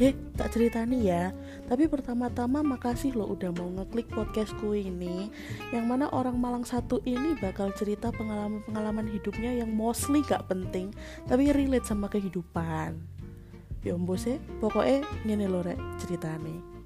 Heh, tak cerita nih ya. Tapi pertama-tama makasih lo udah mau ngeklik podcastku ini. Yang mana orang Malang satu ini bakal cerita pengalaman-pengalaman hidupnya yang mostly gak penting, tapi relate sama kehidupan. Ya ombo sih, pokoknya ngene lo rek ceritane.